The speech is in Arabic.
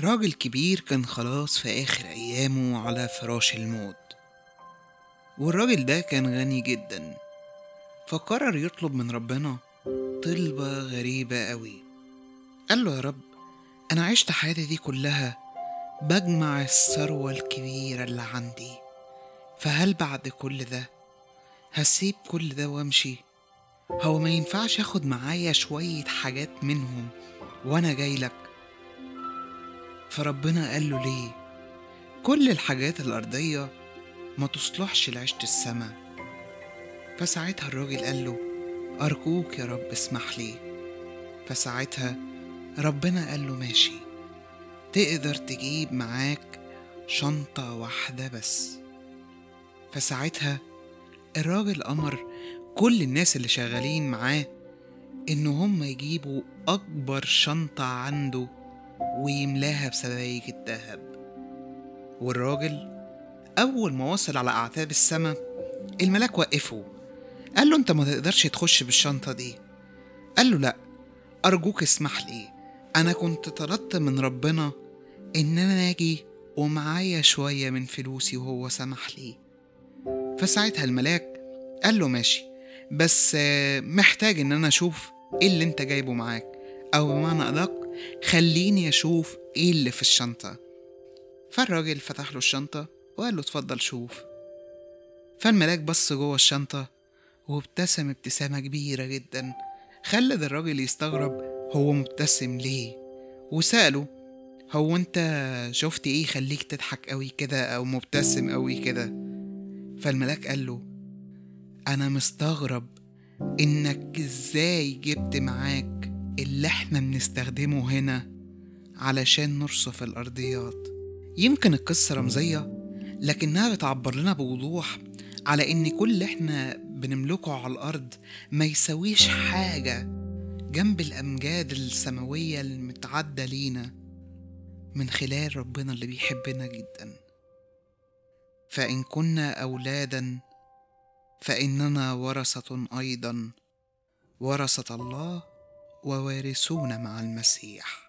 راجل كبير كان خلاص في آخر أيامه على فراش الموت. والراجل ده كان غني جدا. فقرر يطلب من ربنا طلبة غريبة أوي قال له يا رب أنا عشت حياتي دي كلها بجمع الثروة الكبيرة اللي عندي. فهل بعد كل ده هسيب كل ده وأمشي؟ هو ما ينفعش أخد معايا شوية حاجات منهم وأنا جاي لك فربنا قال له ليه؟ كل الحاجات الأرضية ما تصلحش لعيشة السما. فساعتها الراجل قال له أرجوك يا رب اسمح لي. فساعتها ربنا قال له ماشي. تقدر تجيب معاك شنطة واحدة بس. فساعتها الراجل أمر كل الناس اللي شغالين معاه إن هم يجيبوا أكبر شنطة عنده ويملاها بسبايك الذهب. والراجل أول ما وصل على أعتاب السما الملاك وقفه. قال له أنت ما تقدرش تخش بالشنطة دي. قال له لأ أرجوك اسمح لي. أنا كنت طلبت من ربنا إن أنا أجي ومعايا شوية من فلوسي وهو سمح لي. فساعتها الملاك قال له ماشي بس محتاج إن أنا أشوف إيه اللي أنت جايبه معاك أو بمعنى أدق خليني أشوف إيه اللي في الشنطة. فالراجل فتح له الشنطة وقال له اتفضل شوف. فالملاك بص جوه الشنطة وابتسم ابتسامة كبيرة جدا. خلت الراجل يستغرب هو مبتسم ليه؟ وسأله هو أنت شفت إيه يخليك تضحك قوي كده أو مبتسم قوي كده؟ فالملاك قال له أنا مستغرب إنك إزاي جبت معاك اللي إحنا بنستخدمه هنا علشان نرصف الأرضيات. يمكن القصة رمزية لكنها بتعبر لنا بوضوح على إن كل اللي إحنا بنملكه على الأرض ما يسويش حاجة جنب الأمجاد السماوية المتعدة لينا من خلال ربنا اللي بيحبنا جدا. فإن كنا أولادا فإننا ورثة أيضا. ورثة الله ووارثون مع المسيح.